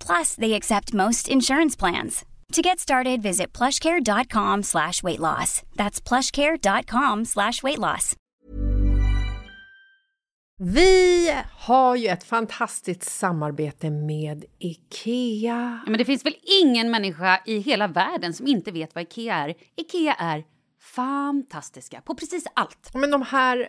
Plus, they accept most insurance plans. To get started, visit plushcare.com slash weight loss. That's plushcare.com slash weight loss. Vi har ju ett fantastiskt samarbete med IKEA. Ja, men det finns väl ingen människa i hela världen som inte vet vad IKEA är. IKEA är fantastiska på precis allt. Men de här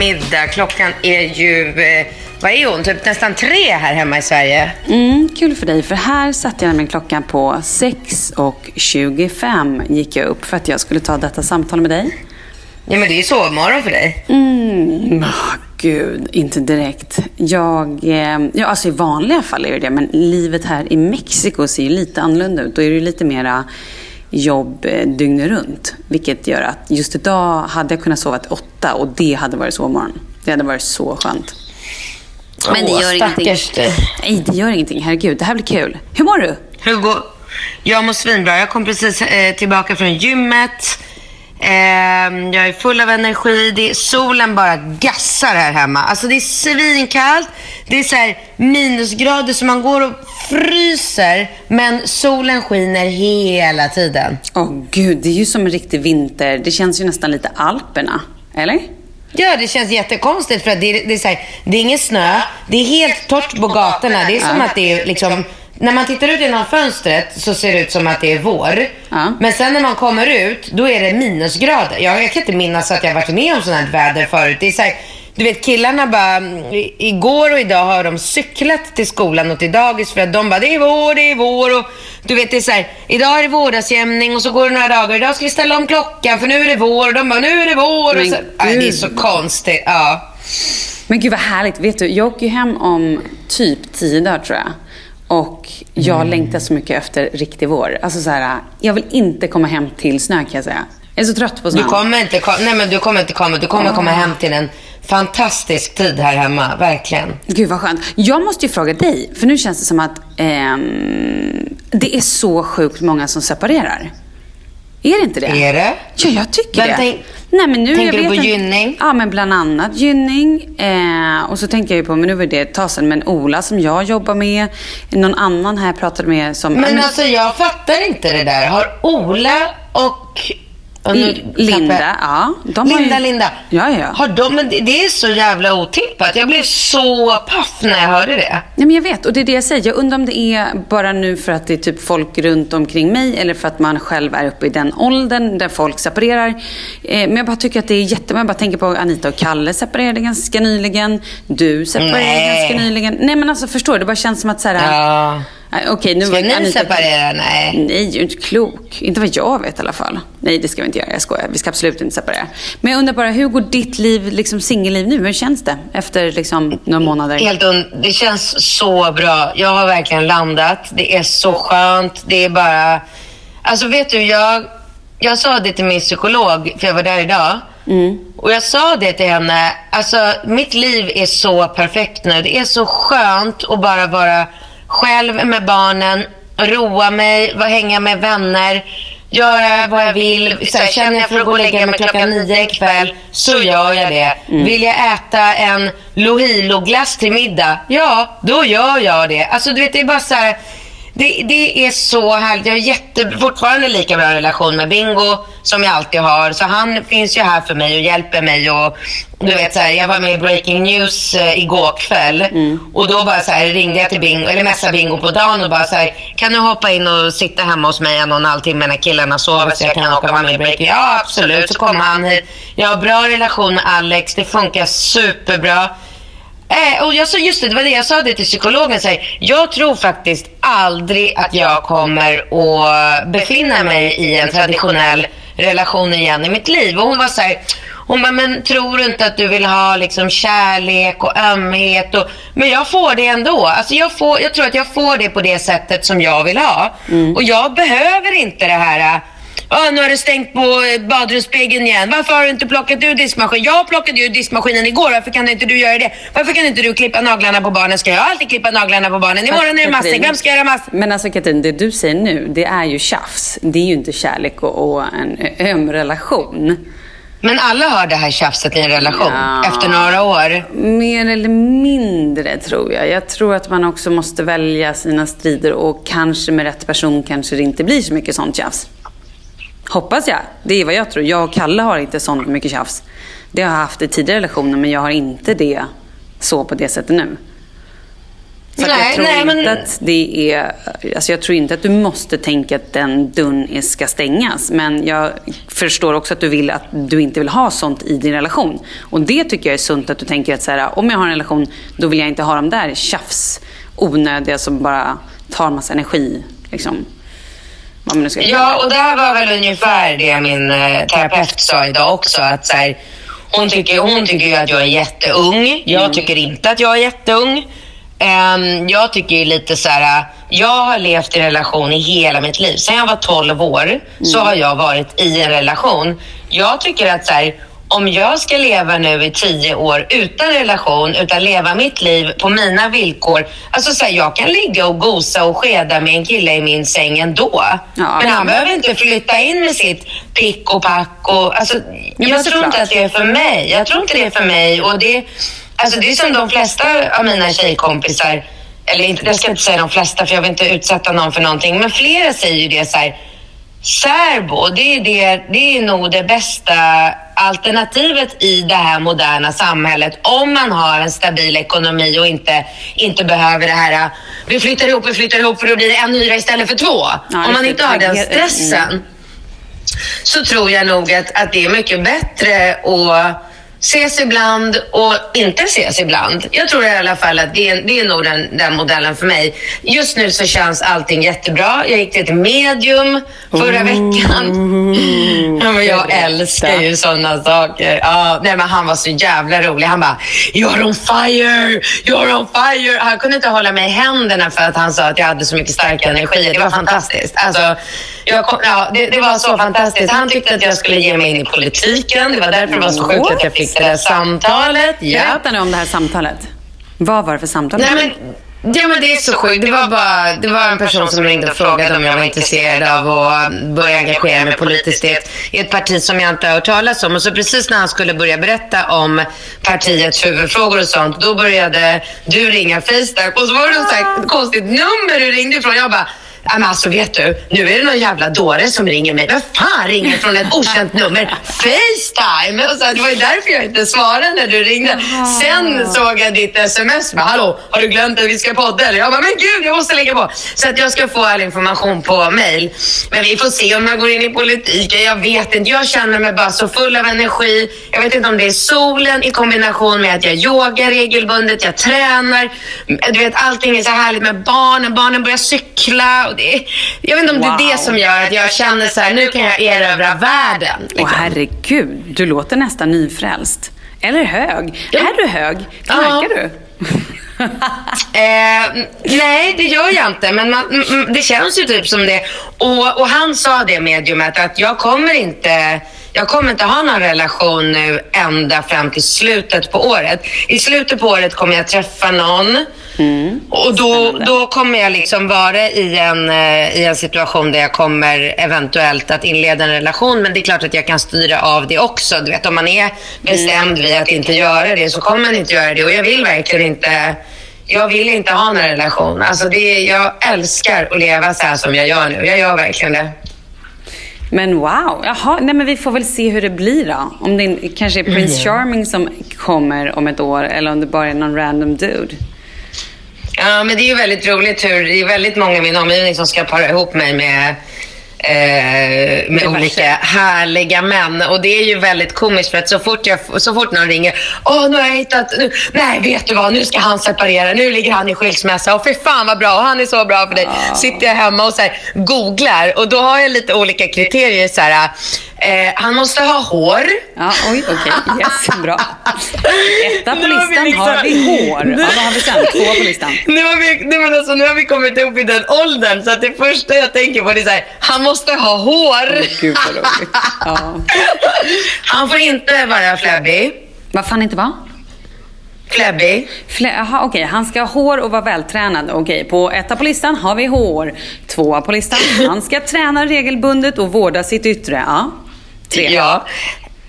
Eftermiddag. Klockan är ju, eh, vad är hon? Typ nästan tre här hemma i Sverige. Mm, kul för dig, för här satte jag min klocka på 6.25 gick jag upp för att jag skulle ta detta samtal med dig. Ja men det är ju sovmorgon för dig. Mm, oh, gud, inte direkt. Jag, eh, ja alltså i vanliga fall är det det, men livet här i Mexiko ser ju lite annorlunda ut. Då är det ju lite mera jobb eh, dygnet runt. Vilket gör att just idag hade jag kunnat sova till åtta och det hade varit sovmorgon. Det hade varit så skönt. Men det Åh, gör ingenting. Nej, det gör ingenting. Herregud, det här blir kul. Hur mår du? Hur går... Jag mår svinbra. Jag kom precis eh, tillbaka från gymmet. Ehm, jag är full av energi. Det är, solen bara gassar här hemma. Alltså det är svinkallt. Det är så här minusgrader så man går och fryser. Men solen skiner hela tiden. Åh gud, det är ju som en riktig vinter. Det känns ju nästan lite Alperna. Eller? Ja, det känns jättekonstigt för att det är, det är, här, det är ingen snö. Det är helt torrt på gatorna. Det är som att det är liksom... När man tittar ut genom fönstret så ser det ut som att det är vår. Ja. Men sen när man kommer ut, då är det minusgrader. Jag, jag kan inte minnas att jag varit med om sånt här väder förut. Det är så här, du vet killarna bara, i- igår och idag har de cyklat till skolan och till dagis för att de bara, det är vår, det är vår och du vet det är så här, idag är det vårdagsjämning och så går det några dagar, idag ska vi ställa om klockan för nu är det vår och de bara, nu är det vår Men och så, Nej, det är så konstigt. Ja. Men gud vad härligt. Vet du, jag åker ju hem om typ tio dagar tror jag. Och jag längtar så mycket efter riktig vår. Alltså så här, jag vill inte komma hem till snö kan jag säga. Jag är så trött på snö. Du kommer inte, nej men du kommer inte komma, du kommer komma hem till en fantastisk tid här hemma, verkligen. Gud vad skönt. Jag måste ju fråga dig, för nu känns det som att ehm, det är så sjukt många som separerar. Är det inte det? Är det? Ja, jag tycker Men det. Nej, men nu, tänker jag du på Gynning? Ja, men bland annat Gynning. Eh, och så tänker jag ju på, men nu var det ett tag sedan, men Ola som jag jobbar med. Någon annan här pratade med som... Men alltså jag fattar inte det där. Har Ola och... Linda, jag- ja. Linda, ju... Linda. Ja, ja. Har de, men det, är så jävla otippat. Jag blev så paff när jag hörde det. Nej, men jag vet, och det är det jag säger. Jag undrar om det är bara nu för att det är typ folk runt omkring mig eller för att man själv är uppe i den åldern där folk separerar. Eh, men jag bara tycker att det är jättemånga. Jag bara tänker på Anita och Kalle separerade ganska nyligen. Du separerade Nej. ganska nyligen. Nej, men alltså förstår du? Det bara känns som att så här... Ja. Nej, Okej, nu Ska var ni Anita- separera? Nej. Nej, jag är inte klok. Inte vad jag vet i alla fall. Nej, det ska vi inte göra. Jag skojar. Vi ska absolut inte separera. Men jag undrar bara, hur går ditt liv, liksom singelliv nu? Hur känns det efter liksom, några månader? Helt un- det känns så bra. Jag har verkligen landat. Det är så skönt. Det är bara... Alltså vet du, jag, jag sa det till min psykolog, för jag var där idag. Och jag sa det till henne. Alltså, mitt liv är så perfekt nu. Det är så skönt att bara vara själv med barnen, roa mig, hänga med vänner, göra vad jag vill. Så här, känner jag för att gå och lägga mig klockan nio ikväll, så gör jag det. Vill jag äta en Lohilo-glass till middag, ja, då gör jag det. Alltså, du vet, det är bara så här... Det, det är så härligt. Jag har jätte, fortfarande lika bra relation med Bingo som jag alltid har. Så han finns ju här för mig och hjälper mig. Och, du vet, så här, jag var med i Breaking News eh, igår kväll. Och då bara så här, ringde jag till Bingo, eller messade Bingo på dagen och bara så här, kan du hoppa in och sitta hemma hos mig en och en halv timme när killarna sover så jag kan åka vara med i Breaking Ja, absolut. Så kommer han hit. Jag har bra relation med Alex. Det funkar superbra. Eh, och jag sa, just det, det var det jag sa det till psykologen. Så här, jag tror faktiskt aldrig att jag kommer att befinna mig i en traditionell relation igen i mitt liv. Och hon var så här, hon bara, men tror du inte att du vill ha liksom kärlek och ömhet? Och, men jag får det ändå. Alltså jag, får, jag tror att jag får det på det sättet som jag vill ha. Och jag behöver inte det här Ja, nu har du stängt på eh, badrumsspegeln igen. Varför har du inte plockat ur diskmaskinen? Jag plockade ur diskmaskinen igår. Varför kan inte du göra det? Varför kan inte du klippa naglarna på barnen? Ska jag alltid klippa naglarna på barnen? Imorgon är det massor. Vem ska göra massor? Men alltså Katrin, det du säger nu, det är ju tjafs. Det är ju inte kärlek och, och en öm relation. Men alla har det här tjafset i en relation Ja. efter några år. Mer eller mindre tror jag. Jag tror att man också måste välja sina strider och kanske med rätt person kanske det inte blir så mycket sånt tjafs. Hoppas jag. Det är vad jag tror. Jag och Kalle har inte sånt mycket tjafs. Det har jag haft i tidigare relationer men jag har inte det så på det sättet nu. Så att jag Nej, tror nej, inte men- att det är... Alltså jag tror inte att du måste tänka att den dörren ska stängas. Men jag förstår också att du vill att du inte vill ha sånt i din relation. Och det tycker jag är sunt att du tänker att så här, om jag har en relation, då vill jag inte ha de där tjafs, onödiga som bara tar massa energi. Liksom. Vad man nu ska Ja, och det här var väl ungefär det min eh, terapeut sa idag också. Att så här, hon, tycker, hon tycker ju att jag är jätteung. Jag tycker inte att jag är jätteung. Ehm, jag tycker ju lite så här, jag har levt i relation i hela mitt liv. Sen jag var 12 år så har jag varit i en relation. Jag tycker att så här, om jag ska leva nu i 10 år utan relation, utan leva mitt liv på mina villkor. Alltså så här, jag kan ligga och gosa och skeda med en kille i min säng ändå. Ja, men han behöver inte flytta in med sitt pick och pack. Och, alltså, jag tror såklart. inte att det är för mig. Jag tror inte det är för mig. Och det, alltså, det är som de flesta av mina tjejkompisar, eller inte, jag ska inte säga de flesta för jag vill inte utsätta någon för någonting, men flera säger ju det så här. Särbo, det är, det, det är nog det bästa alternativet i det här moderna samhället. Om man har en stabil ekonomi och inte, inte behöver det här, vi flyttar ihop, vi flyttar ihop för då blir det en hyra istället för två. Ja, Om man inte har den stressen mm. så tror jag nog att, att det är mycket bättre att ses ibland och inte ses ibland. Jag tror i alla fall att det är, det är nog den, den modellen för mig. Just nu så känns allting jättebra. Jag gick till ett medium förra veckan. Ja, men jag älskar ju sådana saker. Ja, nej, men han var så jävla rolig. Han bara, you're on fire, you're on fire. Han kunde inte hålla mig i händerna för att han sa att jag hade så mycket stark energi. Det var fantastiskt. Alltså, jag kom, ja, det, det var så fantastiskt. Han tyckte att jag skulle ge mig in i politiken. Det var därför det var så sjukt att jag fick det där samtalet. Ja. Berätta nu om det här samtalet. Vad var det för samtal? Nej, men, ja, men det är så sjukt. Det var, bara, det var en person som ringde och frågade om jag var intresserad av att börja engagera mig politiskt i ett, i ett parti som jag inte har hört talas om. Och så precis när han skulle börja berätta om partiets huvudfrågor och sånt, då började du ringa Facetime och så var det något konstigt nummer du ringde ifrån. Jag bara, Ja, men alltså vet du, nu är det någon jävla dåre som ringer mig. Vem fan ringer från ett okänt nummer? Facetime! Och så, det var ju därför jag inte svarade när du ringde. Sen såg jag ditt sms. Bara, Hallå, har du glömt att vi ska podda? Eller? Jag bara, men gud, jag måste lägga på. Så att jag ska få all information på mail. Men vi får se om jag går in i politiken. Jag vet inte. Jag känner mig bara så full av energi. Jag vet inte om det är solen i kombination med att jag yogar regelbundet, jag tränar. Du vet, allting är så härligt med barnen. Barnen börjar cykla. Och det jag vet inte om det är det som gör att jag känner så här, nu kan jag erövra världen. Åh Liksom. herregud, du låter nästan nyfrälst. Eller hög. Ja. Är du hög? Ja. Knarkar du? Eh, nej, det gör jag inte. Men man, mm, mm, det känns ju typ som det. Och, och han sa det mediumet att jag kommer inte jag kommer inte ha någon relation nu ända fram till slutet på året. I slutet på året kommer jag träffa någon. Och då, då kommer jag liksom vara i en, eh, i en situation där jag kommer eventuellt att inleda en relation. Men det är klart att jag kan styra av det också. Du vet, om man är bestämd vid att inte göra det så kommer man inte göra det. Och jag vill verkligen inte jag vill inte ha någon relation. Alltså det, jag älskar att leva så här som jag gör nu. Jag gör verkligen det. Men wow, jaha, nej men vi får väl se hur det blir då. Om det kanske är Prince Charming som kommer om ett år eller om det bara är någon random dude. Ja, men det är ju väldigt roligt hur det är väldigt många i min omgivning som ska para ihop mig med Eh, med olika härliga män. Och det är ju väldigt komiskt för att så fort, jag, så fort någon ringer. Åh, nu har jag hittat... Nu, nej, vet du vad? Nu ska han separera. Nu ligger han i skilsmässa. Och för fan vad bra. Och han är så bra för dig. Sitter jag hemma och så här, googlar. Och då har jag lite olika kriterier. Så här, eh, han måste ha hår. Ja, oj, okej. Yes, bra. Etta på Nu har vi listan liksom- har vi hår. Ja, vad har vi sen? Tvåa på listan. Nu har, vi, nej men alltså, nu har vi kommit upp i den åldern så att det första jag tänker på det är så här, han måste ha hår. Gud vad roligt. Ja. Han får inte vara fläbbig. Vad fan inte va? Fläbbig. Flä- Jaha, okej. Han ska ha hår och vara vältränad. Okej, på etta på listan har vi hår. Tvåa på listan. Han ska träna regelbundet och vårda sitt yttre. Ja. Tre. Ja.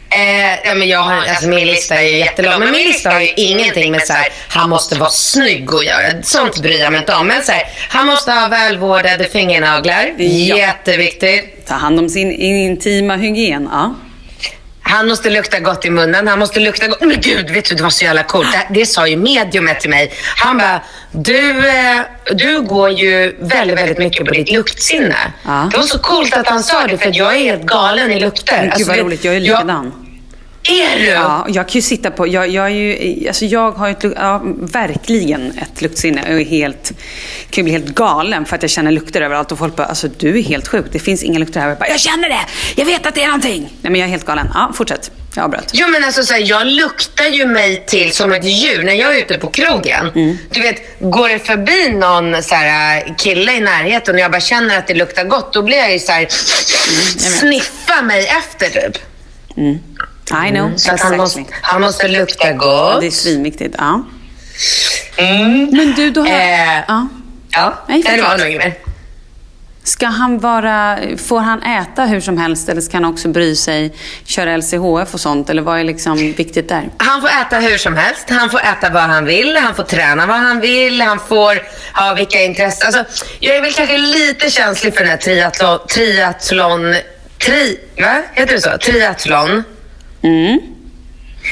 Eh, ja, men jag har, alltså, min lista är ju jättelång, men min lista har ju ingenting med så här, han måste vara snygg att göra. Sånt bryr jag mig inte om. Men så här, han måste ha välvårdade fingernaglar. Ja. Jätteviktigt. Ta hand om sin intima hygien. Ja. Han måste lukta gott i munnen. Han måste lukta gott. Men gud, vet du, det var så jävla coolt. Det, det sa ju mediumet till mig. Han bara, du, eh, du går ju väldigt, väldigt mycket på ditt luktsinne. Ja. Det var så coolt att han sa det, för jag är helt galen i lukter. Men gud Alltså, vad det- roligt. Jag är likadan. Är du? Ja, jag kan ju sitta på... Jag, jag, är ju, alltså jag har ju ett, ja, verkligen ett luktsinne. Jag är helt, kan ju bli helt galen för att jag känner lukter överallt. Och folk bara, alltså du är helt sjuk. Det finns inga lukter här. Jag bara, jag känner det! Jag vet att det är någonting! Nej men jag är helt galen. Ja, fortsätt. Jag avbröt. Jo men alltså så här, jag luktar ju mig till som ett djur när jag är ute på krogen. Mm. Du vet, går det förbi någon så här, kille i närheten och jag bara känner att det luktar gott, då blir jag ju så här, Mm, sniffa mig efter typ. I know. Så att han, måste, han måste lukta gott. det är svinviktigt. Ja. Mm. Men du, då har... Eh. ja. Ja, Nej, det var nog inget mer. Ska han vara... Får han äta hur som helst eller ska han också bry sig, köra LCHF och sånt? Eller vad är liksom viktigt där? Han får äta hur som helst. Han får äta vad han vill. Han får träna vad han vill. Han får ha vilka intressen. Alltså, jag är väl kanske lite känslig för den här triathlon... Triathlon... Tri... Va? Heter det så? Triathlon. Mm.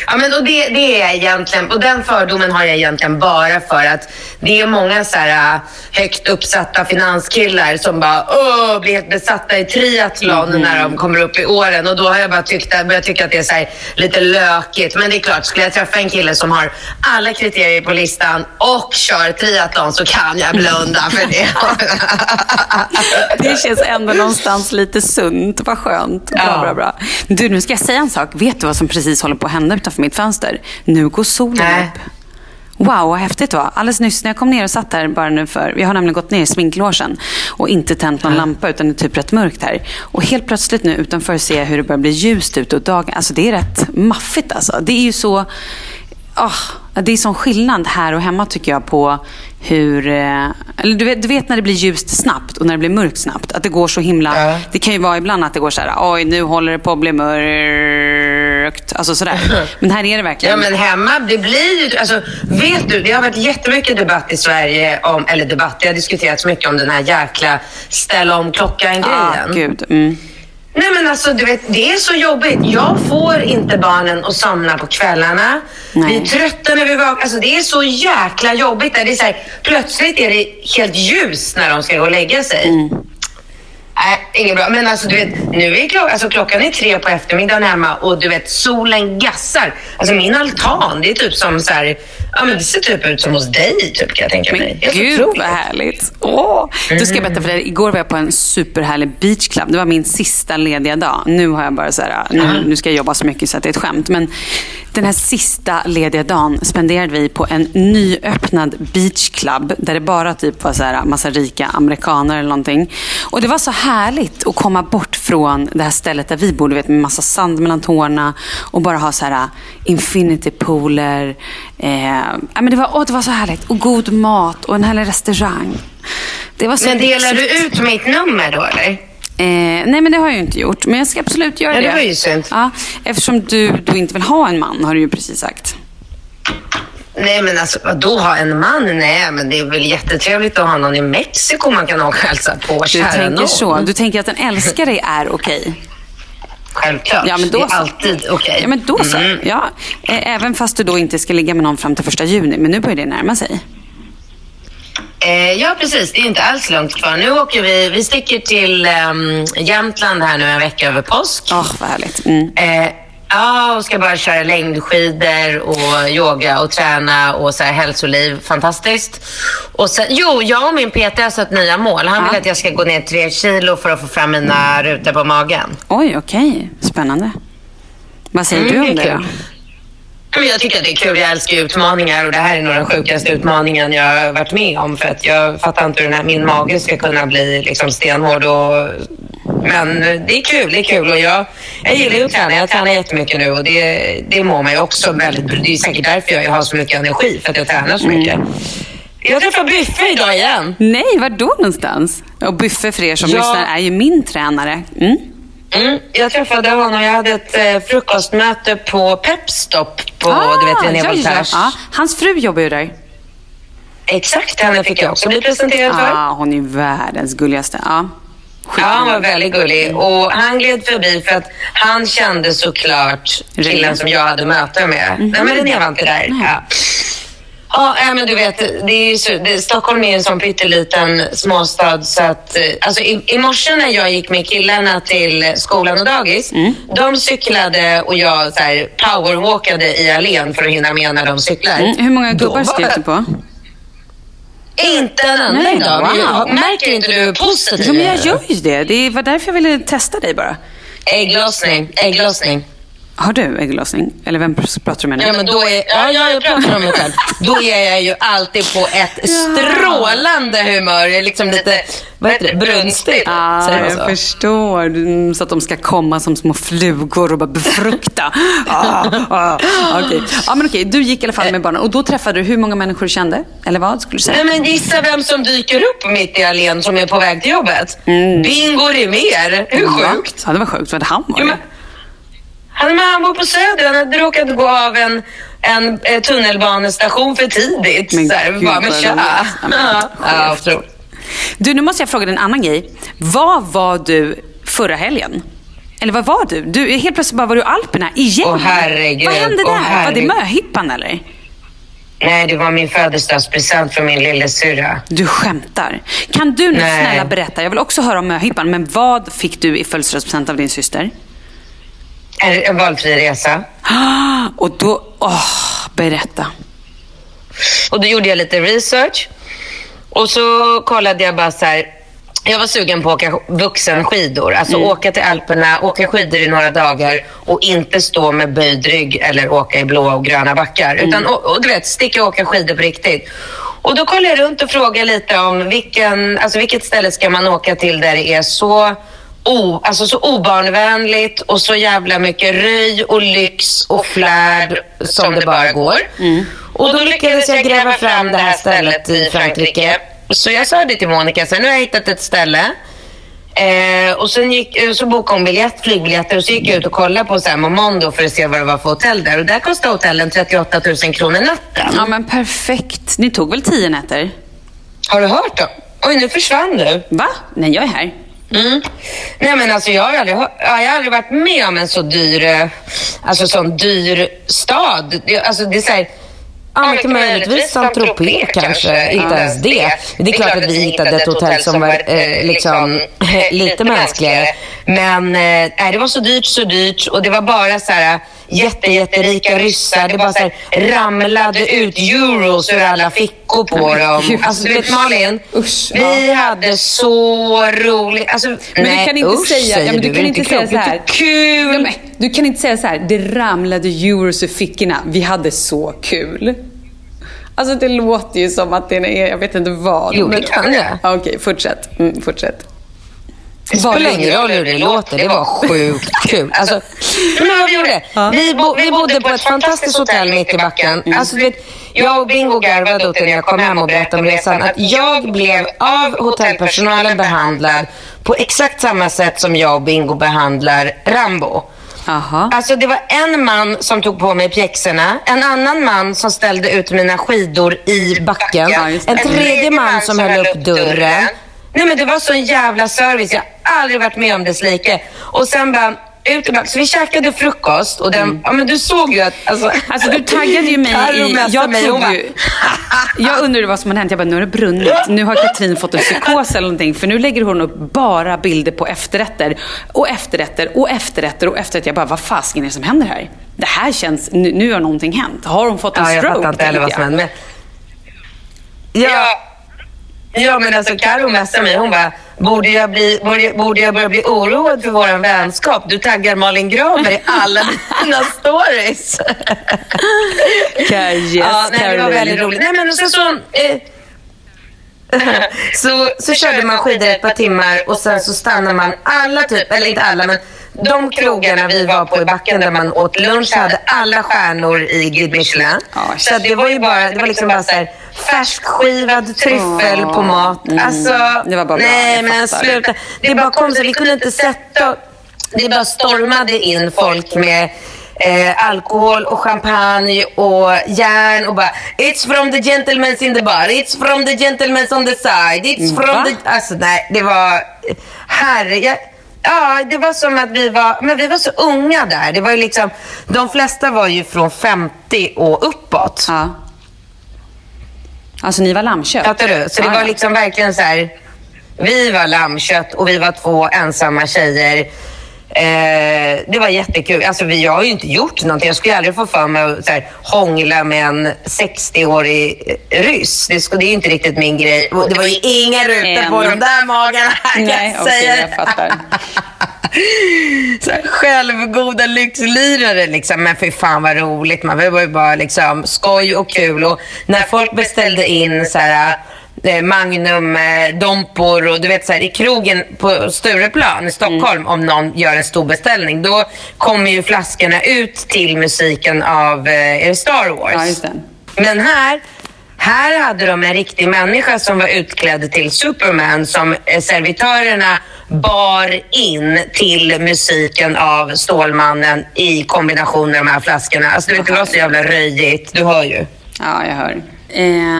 Ja, men och det, det är egentligen, och den fördomen har jag egentligen bara för att det är många så här äh, högt uppsatta finanskillar som bara Åh, blir helt besatta i triathlon Mm. när de kommer upp i åren och då har jag bara tyckt, börjat tycka att det är så här lite lökigt. Men det är klart, skulle jag träffa en kille som har alla kriterier på listan och kör triathlon så kan jag blunda för det. Det känns ändå någonstans lite sunt. Vad skönt. Bra, Ja. bra, bra. Du, nu ska jag säga en sak. Vet du vad som precis håller på att hända utanför mitt fönster? Nu går solen Nej. upp. Wow, vad häftigt det var. Alldeles nyss när jag kom ner och satt här bara nu för, jag har nämligen gått ner i sminklogen och inte tänt någon lampa utan det är typ rätt mörkt här. Och helt plötsligt nu utanför ser jag hur det börjar bli ljust ute och dagen, alltså det är rätt maffigt alltså. Det är ju så, ah, det är sån skillnad här och hemma tycker jag på hur, eh, eller du vet, du vet när det blir ljust snabbt och när det blir mörkt snabbt. Att det går så himla, Ja. det kan ju vara ibland att det går så här, oj nu håller det på att bli mörkt. Alltså sådär. Men här är det verkligen. Ja men hemma, det blir ju, alltså vet du, det har varit jättemycket debatt i Sverige om, eller debatt, det har diskuterats mycket om den här jäkla ställa om klockan-grejen. ah, gud. Mm. Nej men alltså du vet, det är så jobbigt. Jag får inte barnen att somna på kvällarna. Nej. Vi är trötta när vi vaknar. Alltså det är så jäkla jobbigt. Det är så här, plötsligt är det helt ljus när de ska gå och lägga sig. Mm. Nej, inget bra. Men alltså du vet, nu är klock, alltså, klockan är tre på eftermiddagen hemma och du vet, solen gassar. Alltså min altan, det är typ som så här, ja men det ser typ ut som hos dig typ kan jag tänka mig. Men gud vad härligt. Åh. Då ska jag berätta för dig. Igår var jag på en superhärlig beachclub. Det var min sista lediga dag. Nu har jag bara så här, nu, nu ska jag jobba så mycket så att det är ett skämt. Men den här sista lediga dagen spenderade vi på en nyöppnad beachclub. Där det bara typ var så här massa rika amerikaner eller någonting. Och det var så härligt att komma bort från det här stället där vi bor. Du vet med massa sand mellan tårna. Och bara ha så här infinity pooler. Eh, men det, var, åh, det var så härligt. Och god mat och en härlig restaurang. Det var så Men delar du ut mitt nummer då eller? Eh, nej, men det har jag ju inte gjort. Men jag ska absolut göra Ja, det. det var ju synd. Ja, eftersom du då inte vill ha en man, har du ju precis sagt. Nej men alltså vadå ha en man? Nej men det är väl jättetrevligt att ha någon i Mexiko man kan åka och hälsa på. Du tänker nån. så. Du tänker att en älskar dig är okej. Självklart. Ja, men då det är så. alltid okej. Ja, men då så. Mm. Ja, även fast du då inte ska ligga med någon fram till första juni. Men nu börjar det närma sig. Eh, ja precis, det är inte alls långt kvar. Nu åker vi, vi sticker till um, Jämtland här nu en vecka över påsk. Åh, vad härligt. Mm. Eh, ja, och ska bara köra längdskidor och yoga och träna och så här hälsoliv. Fantastiskt. Och sen, jo, jag och min PT har satt nya mål. Han vill Ja. att jag ska gå ner tre kilo för att få fram mina rutor på magen. Oj, okej. Spännande. Vad säger Mm, du om det då? Jag tycker att det är kul. Jag älskar utmaningar och det här är nog den sjukaste utmaningen jag har varit med om. För att jag fattar inte hur den här, min mage ska kunna bli liksom stenhård. Och, men det är kul, det är kul. Och jag, jag gillar ju att träna. Jag tränar jättemycket nu och det, det mår mig också väldigt bra. Det är säkert därför jag har så mycket energi, för att jag tränar så mycket. Jag träffar Byffe idag igen. Nej, var då någonstans? Och Byffe för er som Ja. lyssnar är ju min tränare. Mm. Mm, jag träffade honom. Jag hade ett eh, frukostmöte på Pepstop på du vet, René Ah, ja, Voltaires. ja. Hans fru jobbar ju där. Exakt, henne fick jag också bli presenterad för. Ah, hon är världens gulligaste. Ja. Ja, han var väldigt gullig. Och han gled förbi för att han kände såklart killen som jag hade möte med. Nej, men René var inte där. Ja. Ja, äh, men du vet, det är så, det, Stockholm är en sån pytteliten småstad så att... eh, Alltså i, I morse när jag gick med killarna till skolan och dagis, de cyklade och jag så här, powerwalkade i allén för att hinna med när de cyklar. Mm. Hur många gubbar var skrek du på? Inte en enda idag. wow. Märker inte du hur positiv Jo, men jag gör ju det. Det var därför jag ville testa dig bara. Ägglossning, ägglossning. Har du ägglossning? Eller vem pratar du med nu? Ja, men då är, ja, ja, jag pratar om mig själv. Då är jag ju alltid på ett strålande humör. Liksom lite, vad heter det, brunstigt. Ah, Säger man jag så? förstår. Mm, Så att de ska komma som små flugor och bara befrukta. ah, ah, okej. Ja, men okej, du gick i alla fall med barnen. Och då träffade du hur många människor du kände? Eller vad skulle du säga? Nej, men gissa vem som dyker upp mitt i allén som är på väg till jobbet? Bingo Rimér. Hur sjukt? Ja, det var sjukt. Vad han var men, han, men han bor på Söder. Han hade råkat gå av en, en, eh, tunnelbanestation för tidigt. Men så här, gud, bara, men vad tja. roligt. Ja, Ja, ja. Du, nu måste jag fråga dig en annan grej. Vad var du förra helgen? Eller vad var du? du helt plötsligt bara var du i Alperna igen. Åh, herregud. Vad hände där? Åh, var det möhippan eller? Nej, det var min födelsedagspresent från min lillasyrra. Du skämtar. Kan du nu Nej. snälla berätta, jag vill också höra om möhippan, men vad fick du i födelsedagspresent av din syster? En, en valfri resa. Och då, åh, berätta. Och då gjorde jag lite research. Och så kollade jag bara så här. Jag var sugen på att åka vuxenskidor. Alltså åka till Alperna, åka skidor i några dagar och inte stå med böjd rygg eller åka i blåa och gröna backar. Utan och, och, du vet, sticka och åka skidor på riktigt. Och då kollade jag runt och frågade lite om vilken, alltså vilket ställe ska man åka till där det är så o, alltså så obarnvänligt och så jävla mycket röj och lyx och flärd som det bara går. Och då lyckades jag gräva fram det här stället i Frankrike. Så jag sa det till Monica, så nu har jag hittat ett ställe. Eh, och sen gick, eh, så bokade hon biljett, flygbiljetter och så gick jag ut och kollade på så här Momondo för att se vad det var för hotell där. Och där kostade hotellen 38 000 kronor natten. Ja men perfekt. Ni tog väl tio nätter? Har du hört dem? Oj, nu försvann du. Va? Nej, jag är här. Mm. Nej men alltså jag har, aldrig, jag har aldrig varit med om en så dyr, eh, alltså sån dyr stad. Det, alltså det är så här, Ja, men till möjligtvis Saint-Tropez kanske, inte ens det. Det är klart att vi hittade ett hotell som var eh, liksom lite mänskligare. Men eh, det var så dyrt, så dyrt och det var bara så här jätte, jätterika ryssar. Det bara så här, ramlade ut euros ur alla fickor på dem. Alltså du vet Malin, Usch, vi hade så roligt. Alltså, Men du kan inte usch, säga, ja, men du Det kan inte säga så här. Det är Kul! Ja, men, du kan inte säga så här, det ramlade euros ur fickorna. Vi hade så kul. Alltså det låter ju som att det är, jag vet inte vad. Jo, det kan. Ja, Okej, fortsätt. Mm, fortsätt. Det spelar ingen roll hur det låter, det var sjukt kul. Alltså, men vi gjorde? Vi, bo, vi bodde på ett fantastiskt hotell mitt i backen. Alltså, du vet, jag och Bingo garvade åt det när jag kom hem och berättade om resan. Att jag blev av hotellpersonalen behandlad på exakt samma sätt som jag och Bingo behandlar Rambo. Jaha. Alltså det var en man som tog på mig pjäxorna, en annan man som ställde ut mina skidor i backen, en tredje man som höll upp dörren. Nej men det var sån jävla service, jag har aldrig varit med om dess like. Och sen bara ut och så vi käkade frukost och den, ja men du såg ju att alltså, Mm. Alltså du taggade ju mig i... Jag, mig, bara, ju, jag undrade vad som hade hänt. Jag bara, nu har det brunnit. Nu har Katrin fått en psykos eller någonting. För nu lägger hon upp bara bilder på efterrätter. Och efterrätter och efterrätter och efterrätter. Jag bara, vad fasiken är det som händer här? Det här känns... Nu, nu har någonting hänt. Har hon fått en Ja, jag stroke? fattar inte heller vad som hände. Men... Ja, ja, men alltså Carro messade mig. Hon bara, borde jag, bli, borde, borde jag börja bli oroad för våran vänskap? Du taggar Malin Gramer i alla dina stories. jag. Yes, ja, nej, det var väldigt roligt. Nej, men sen så... Eh, så, så körde man skidor ett par timmar och sen så stannade man alla typ, eller inte alla men de krogarna vi var på i backen där man åt lunch hade alla stjärnor i Guide Michelin. Så det var ju bara, det var liksom bara så här färskskivad tryffel på mat. Alltså, Det var bara bra, nej men sluta. Det bara kom så vi kunde inte sätta, det bara stormade in folk med Eh, alkohol och champagne och järn och bara It's from the gentlemen in the bar, it's from the gentlemen on the side, it's from Va? the... Alltså nej, det var... Herre, jag, ja, det var som att vi var... Men vi var så unga där. Det var ju liksom... De flesta var ju från 50 och uppåt. Ja. Alltså ni var lammkött? Fattar du? Så det var liksom verkligen så här. Vi var lammkött och vi var två ensamma tjejer. Eh, det var jättekul. Alltså, vi, jag har ju inte gjort någonting. Jag skulle aldrig få för mig att så här, hångla med en 60-årig ryss. Det, skulle, det är ju inte riktigt min grej. Det var ju inga rutor på de där magarna kan Nej, jag säga. jag fattar. så här, självgoda lyxlirare liksom. Men för fan vad roligt. Man det var ju bara liksom skoj och kul. Och när folk beställde in så här eh, Magnum, eh, Dompor och du vet så här i krogen på Stureplan i Stockholm om någon gör en stor beställning. Då kommer ju flaskorna ut till musiken av eh, Star Wars. Ja. Men här, här hade de en riktig människa som var utklädd till Superman som eh, servitörerna bar in till musiken av Stålmannen i kombination med de här flaskorna. Alltså det var så jävla röjigt. Du hör ju. Ja, jag hör. Eh,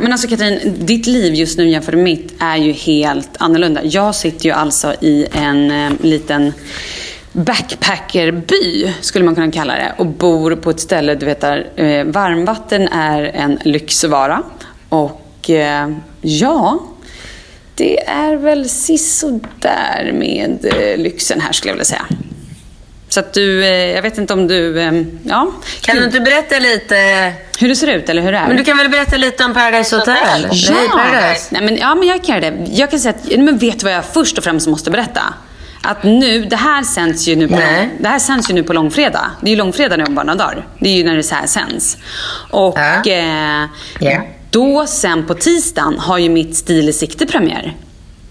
Men alltså Katrin, ditt liv just nu jämfört med mitt är ju helt annorlunda. Jag sitter ju alltså i en eh, liten backpackerby, skulle man kunna kalla det. Och bor på ett ställe, du vet där eh, varmvatten är en lyxvara. Och eh, ja, det är väl sisådär med eh, lyxen här skulle jag vilja säga. Så att du, eh, jag vet inte om du, eh, ja. Kan du inte berätta lite? Hur det ser ut eller hur det är? Men du kan väl berätta lite om Paradise Hotel? Ja. Nej, Paradise. Nej, men, ja, men jag kan göra det. Jag kan säga att, men vet du vad jag först och främst måste berätta? Att nu, det här sänds ju nu på, Nej. lång, det här sänds ju nu på långfredag. Det är ju långfredag nu om bara några dagar. Det är ju när det så här sänds. Och Ja. eh, Ja. då sen på tisdagen har ju mitt Stil i sikte premiär.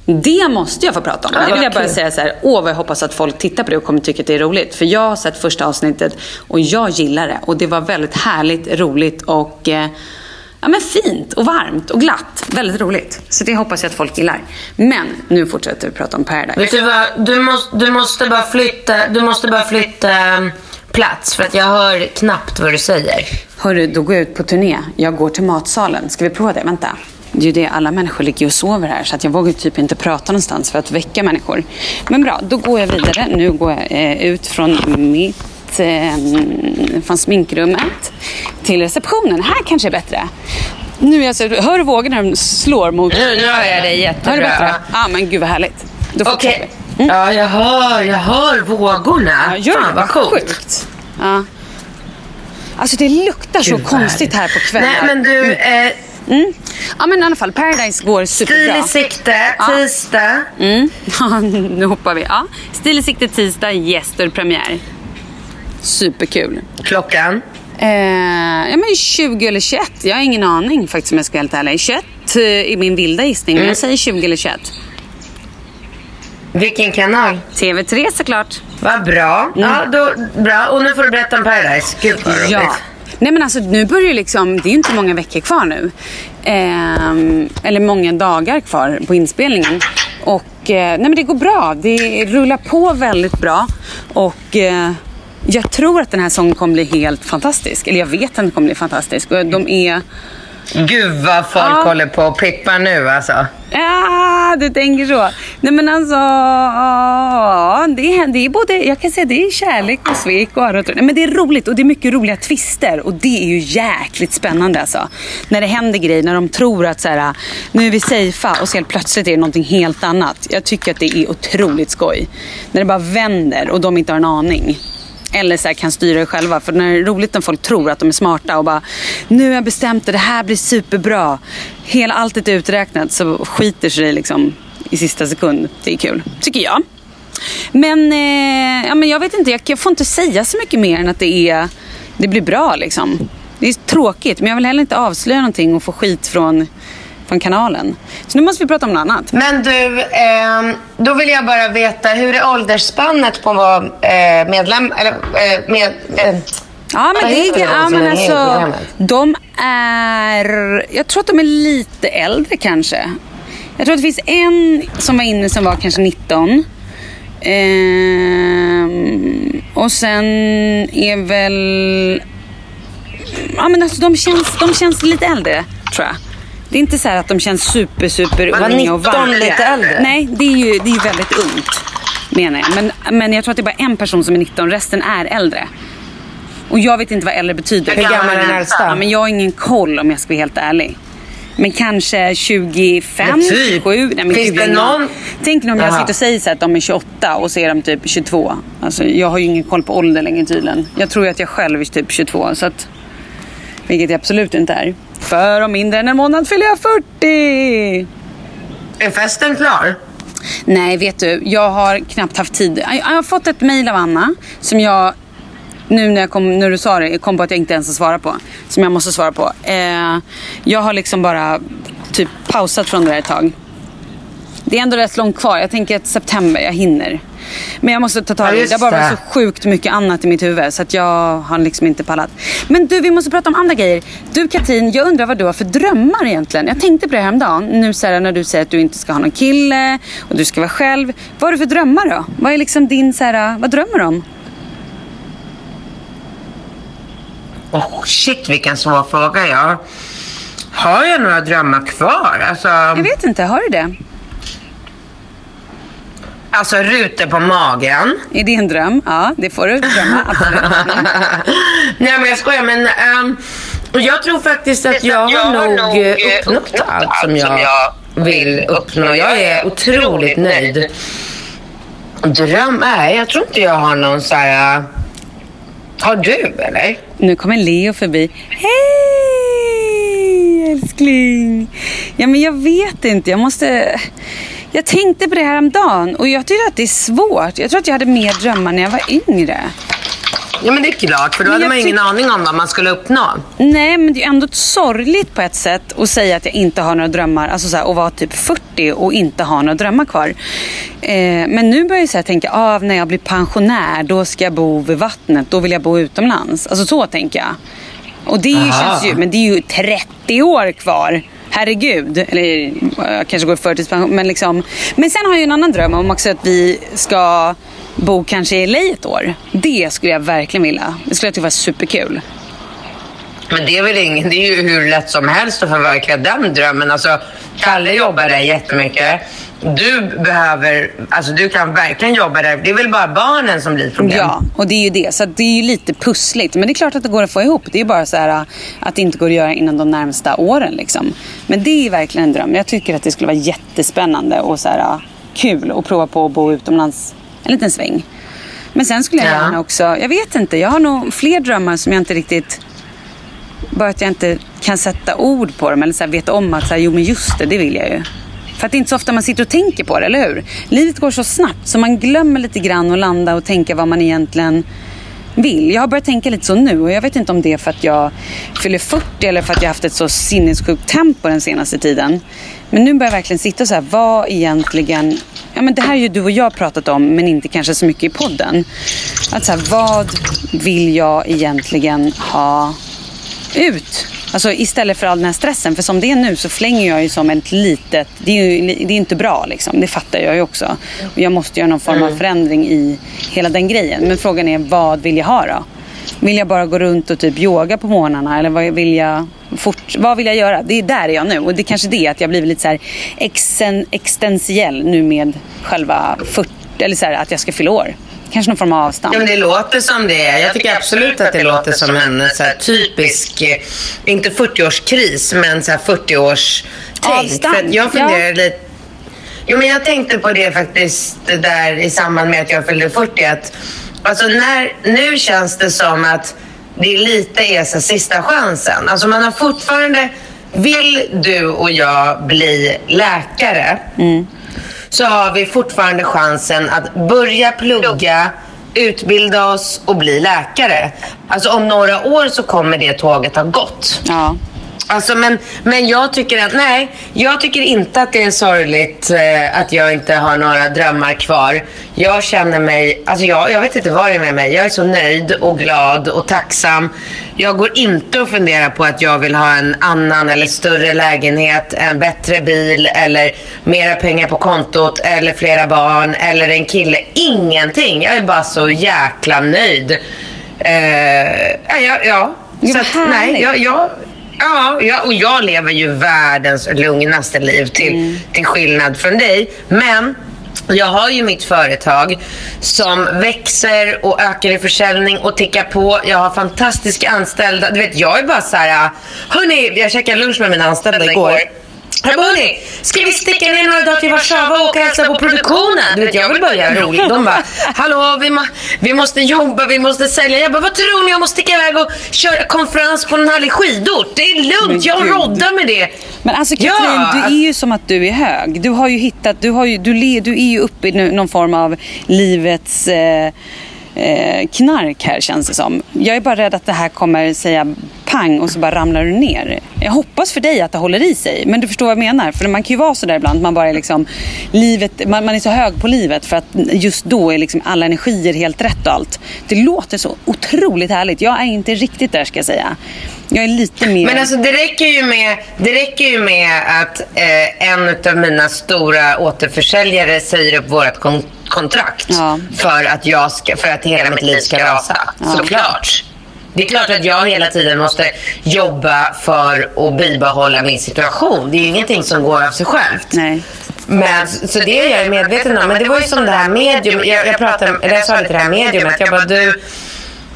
Det måste jag få prata om. Ja, det vill jag bara kul. säga så här, åh vad jag hoppas att folk tittar på det och kommer tycka att det är roligt. För jag har sett första avsnittet och jag gillar det. Och det var väldigt härligt, roligt och eh, ja, men fint och varmt och glatt. Väldigt roligt. Så det hoppas jag att folk gillar. Men nu fortsätter vi prata om Paradise. Vet du vad? Du måste, du måste bara flytta, du måste bara flytta um, plats för att jag hör knappt vad du säger. Hörru, då går jag ut på turné. Jag går till matsalen. Ska vi prova det? Vänta. Det är ju det, alla människor ligger och sover här så att jag vågar typ inte prata någonstans för att väcka människor. Men bra, då går jag vidare. Nu går jag eh, ut från mitt eh, från sminkrummet till receptionen. Här kanske är bättre. Nu är jag så, hör du vågorna de slår mot... Nu hör jag dig Hör du jättebra. bättre? Ja, men gud vad härligt. Då fortsätter Okej. vi. Ja, jag hör, jag hör vågorna. Ja, gör Fan vad coolt. Sjukt. Ja. Alltså det luktar så Gud, vad konstigt här på kvällar. Nej, men du, eh, Mm. Ja men i alla fall, Paradise går superbra. stil i sikte, Ja. tisdag. Mm. Ja, nu hoppar vi. Ja. Stil i sikte tisdag, gäster premiär. Superkul. Klockan? Eh, ja men 20 eller 21. Jag har ingen aning faktiskt om jag ska vara helt ärlig. 21 eh, är min vilda gissning, men jag säger 20 eller 21. Vilken kanal? TV3 såklart. Vad bra. Ja, då, bra. Och nu får du berätta om Paradise. Gud vad roligt. Ja. Nej men alltså nu börjar det liksom, det är ju inte många veckor kvar nu. Ehm, eller många dagar kvar på inspelningen. Och eh, nej men det går bra. Det rullar på väldigt bra. Och eh, jag tror att den här sången kommer bli helt fantastisk. Eller jag vet att den kommer bli fantastisk. Och de är... Gud vad folk Ja. håller på och pippar nu alltså. Ja, du tänker så. Nej men alltså, det är, det är både, jag kan säga det är kärlek och svek och. Nej men det är roligt och det är mycket roliga twister och det är ju jäkligt spännande alltså. När det händer grejer, när de tror att så här, nu är vi safea och så helt plötsligt är det någonting helt annat. Jag tycker att det är otroligt skoj. När det bara vänder och de inte har en aning. Eller så här, kan styra det själva. För när det är roligt när folk tror att de är smarta och bara Nu har jag bestämt det, det här blir superbra. Hela alltet är uträknat så skiter sig liksom i sista sekund. Det är kul, tycker jag. Men, eh, ja, men jag vet inte, jag, jag får inte säga så mycket mer än att det, är, det blir bra liksom. Det är tråkigt, men jag vill heller inte avslöja någonting och få skit från, från kanalen. Så nu måste vi prata om något annat. Men du, ehm, då vill jag bara veta, hur är åldersspannet på eh, medlem... Eller eh, med... Eh, Ja, men det heter är, de ja, men alltså, de är... Jag tror att de är lite äldre kanske. Jag tror att det finns en som var inne som var kanske 19. Ehm, och sen är väl... Ja men alltså de känns, de känns lite äldre tror jag. Det är inte så här att de känns super, super Var unga och 19 varma. lite äldre? Nej, det är ju det är väldigt ungt. Menar jag. Men, men jag tror att det är bara en person som är 19, resten är äldre. Och jag vet inte vad äldre betyder. Hur gammal är den äldsta? Ja, men jag har ingen koll om jag ska vara helt ärlig. Men kanske 25, Men typ. 27. Nej, men Finns det någon- Tänk om jag Jaha. sitter och säger så att de är 28 och så är de typ 22. Alltså, jag har ju ingen koll på ålder längre tydligen. Jag tror ju att jag själv är typ 22. Så att, vilket jag absolut inte är. För om mindre än en månad fyller jag 40! Är festen klar? Nej, vet du. Jag har knappt haft tid. Jag har fått ett mejl av Anna som jag nu när, jag kom, när du sa det, kom på att jag inte ens har svarat på. Som jag måste svara på. Eh, jag har liksom bara typ pausat från det där ett tag. Det är ändå rätt långt kvar. Jag tänker att september, jag hinner. Men jag måste ta tag Ja, i det. Det har bara varit så sjukt mycket annat i mitt huvud. Så att jag har liksom inte pallat. Men du, vi måste prata om andra grejer. Du Katrin, jag undrar vad du har för drömmar egentligen. Jag tänkte på det häromdagen. Nu så här, när du säger att du inte ska ha någon kille och du ska vara själv. Vad har du för drömmar då? Vad är liksom din så här, vad drömmer du om? Oh, shit vilken svår fråga. Jag har jag några drömmar kvar? Alltså, Jag vet inte, har du det? Alltså rutor på magen. Är det en dröm? Ja, det får du drömma. Absolut. Mm. Nej men jag skojar men ehm, jag tror faktiskt att jag har nog eh, uppnått allt som jag vill uppnå. Jag är otroligt nöjd. Dröm? Nej, jag tror inte jag har någon så här... eh, Har du eller? Nu kommer Leo förbi. Hej älskling! Ja men jag vet inte, jag måste... Jag tänkte på det här om dagen och jag tycker att det är svårt. Jag tror att jag hade mer drömmar när jag var yngre. Ja men det är klart för då hade man ingen aning om vad man skulle uppnå. Nej, men det är ändå sorgligt på ett sätt att säga att jag inte har några drömmar. Alltså så här, att vara typ 40 och inte ha några drömmar kvar. Eh, men nu börjar jag så här, tänka, ah, när jag blir pensionär, då ska jag bo vid vattnet. Då vill jag bo utomlands. Alltså så tänker jag. Och det ju, känns ju, men det är ju 30 år kvar. Herregud. Eller jag kanske går i förtidspension. Men, liksom. men sen har jag ju en annan dröm om också att vi ska bo kanske i LA ett år. Det skulle jag verkligen vilja. Det skulle jag tycka var superkul. Men det är väl ingen, det är ju hur lätt som helst att förverkliga den drömmen. Alltså, Kalle jobbar där jättemycket. Du behöver, alltså du kan verkligen jobba där. Det är väl bara barnen som blir problem. Ja, och det är ju det. Så det är ju lite pussligt. Men det är klart att det går att få ihop. Det är bara så här äh, att det inte går att göra inom de närmsta åren. Liksom. Men det är verkligen en dröm. Jag tycker att det skulle vara jättespännande och så här, äh, kul att prova på att bo utomlands en liten sväng. Men sen skulle jag Ja. gärna också, jag vet inte, jag har nog fler drömmar som jag inte riktigt bara att jag inte kan sätta ord på dem eller så här, vet om att så här, jo men just det, det vill jag ju. För att det är inte så ofta man sitter och tänker på det, eller hur? Livet går så snabbt så man glömmer lite grann att landa och tänka vad man egentligen vill. Jag har börjat tänka lite så nu och jag vet inte om det är för att jag fyller 40 eller för att jag haft ett så sinnessjukt tempo den senaste tiden. Men nu börjar jag verkligen sitta så här, vad egentligen... Ja men det här har ju du och jag pratat om men inte kanske så mycket i podden. Att så här, vad vill jag egentligen ha ut. Alltså istället för all den här stressen. För som det är nu så flänger jag ju som ett litet... Det är ju det är inte bra liksom. Det fattar jag ju också. Och jag måste göra någon form av förändring i hela den grejen. Men frågan är vad vill jag ha då? Vill jag bara gå runt och typ yoga på morgnarna? Eller vad vill jag, fort, vad vill jag göra? Det är där är jag nu. Och det är kanske det att jag blivit lite så här exen, existentiell nu med själva 40... Eller så här, att jag ska fylla år. Kanske någon form av avstamp. Ja, men det låter som det. är. Jag tycker absolut att det låter som en så här, typisk, eh, inte 40-årskris, men så här 40-års tänk. Jag funderar ja. lite... Jo, men jag tänkte på det faktiskt det där i samband med att jag fyllde 40. Att, alltså när, nu känns det som att det lite är så sista chansen. Alltså man har fortfarande... Vill du och jag bli läkare så har vi fortfarande chansen att börja plugga, utbilda oss och bli läkare. Alltså om några år så kommer det tåget ha gått. Ja. Alltså, men, men jag tycker att, nej, jag tycker inte att det är sorgligt eh, att jag inte har några drömmar kvar. Jag känner mig, alltså jag, jag vet inte vad det är med mig. Jag är så nöjd och glad och tacksam. Jag går inte och funderar på att jag vill ha en annan eller större lägenhet, en bättre bil eller mera pengar på kontot eller flera barn eller en kille. Ingenting. Jag är bara så jäkla nöjd. Eh, ja, ja. Så att, nej, jag, jag, ja, jag, och jag lever ju världens lugnaste liv till, Mm. till skillnad från dig. Men jag har ju mitt företag som växer och ökar i försäljning och tickar på. Jag har fantastiska anställda. Du vet, jag är bara så här... Hörni, jag käkade lunch med mina anställda igår. Jag bara, hörni, ska vi sticka ner några dagar till Warszawa och åka och hälsa på produktionen? Du vet, jag vill bara göra roligt. De bara, hallå, vi, må, vi måste jobba, vi måste sälja. Jag bara, vad tror ni? Jag måste sticka iväg och köra konferens på en härlig skidort. Det är lugnt, jag roddar med det. Men alltså Katrin, Ja, du alltså- är ju som att du är hög. Du har ju hittat, du, har ju, du, le, du är ju uppe i någon form av livets eh, eh, knark här känns det som. Jag är bara rädd att det här kommer säga pang och så bara ramlar du ner. Jag hoppas för dig att det håller i sig. Men du förstår vad jag menar. För man kan ju vara så där ibland. Man bara är liksom, livet, man, man är så hög på livet för att just då är liksom alla energier helt rätt och allt. Det låter så otroligt härligt. Jag är inte riktigt där ska jag säga. Jag är lite mer... Men alltså det räcker ju med, det räcker ju med att eh, en av mina stora återförsäljare säger upp vårt kon- kontrakt Ja. för, att jag ska, för att hela mitt liv ska rasa. Såklart. Det är klart att jag hela tiden måste jobba för att bibehålla min situation. Det är ju ingenting som går av sig självt. Nej. Men, så det är jag medveten om. Men det var ju som det här medium. Jag, jag, pratade, eller jag sa lite det här mediumet. Jag bara, du,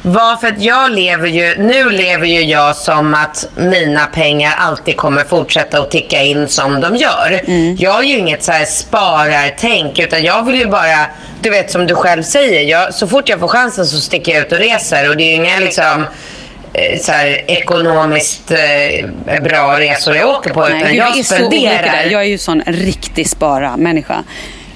var för att jag lever ju, nu lever ju jag som att mina pengar alltid kommer fortsätta att ticka in som de gör. Jag har ju inget så här sparartänk utan jag vill ju bara, du vet som du själv säger, jag, så fort jag får chansen så sticker jag ut och reser och det är ju inga liksom eh, så här, ekonomiskt eh, bra resor jag åker på Nej, utan jag där. spenderar. Jag är ju sån riktig spara-människa.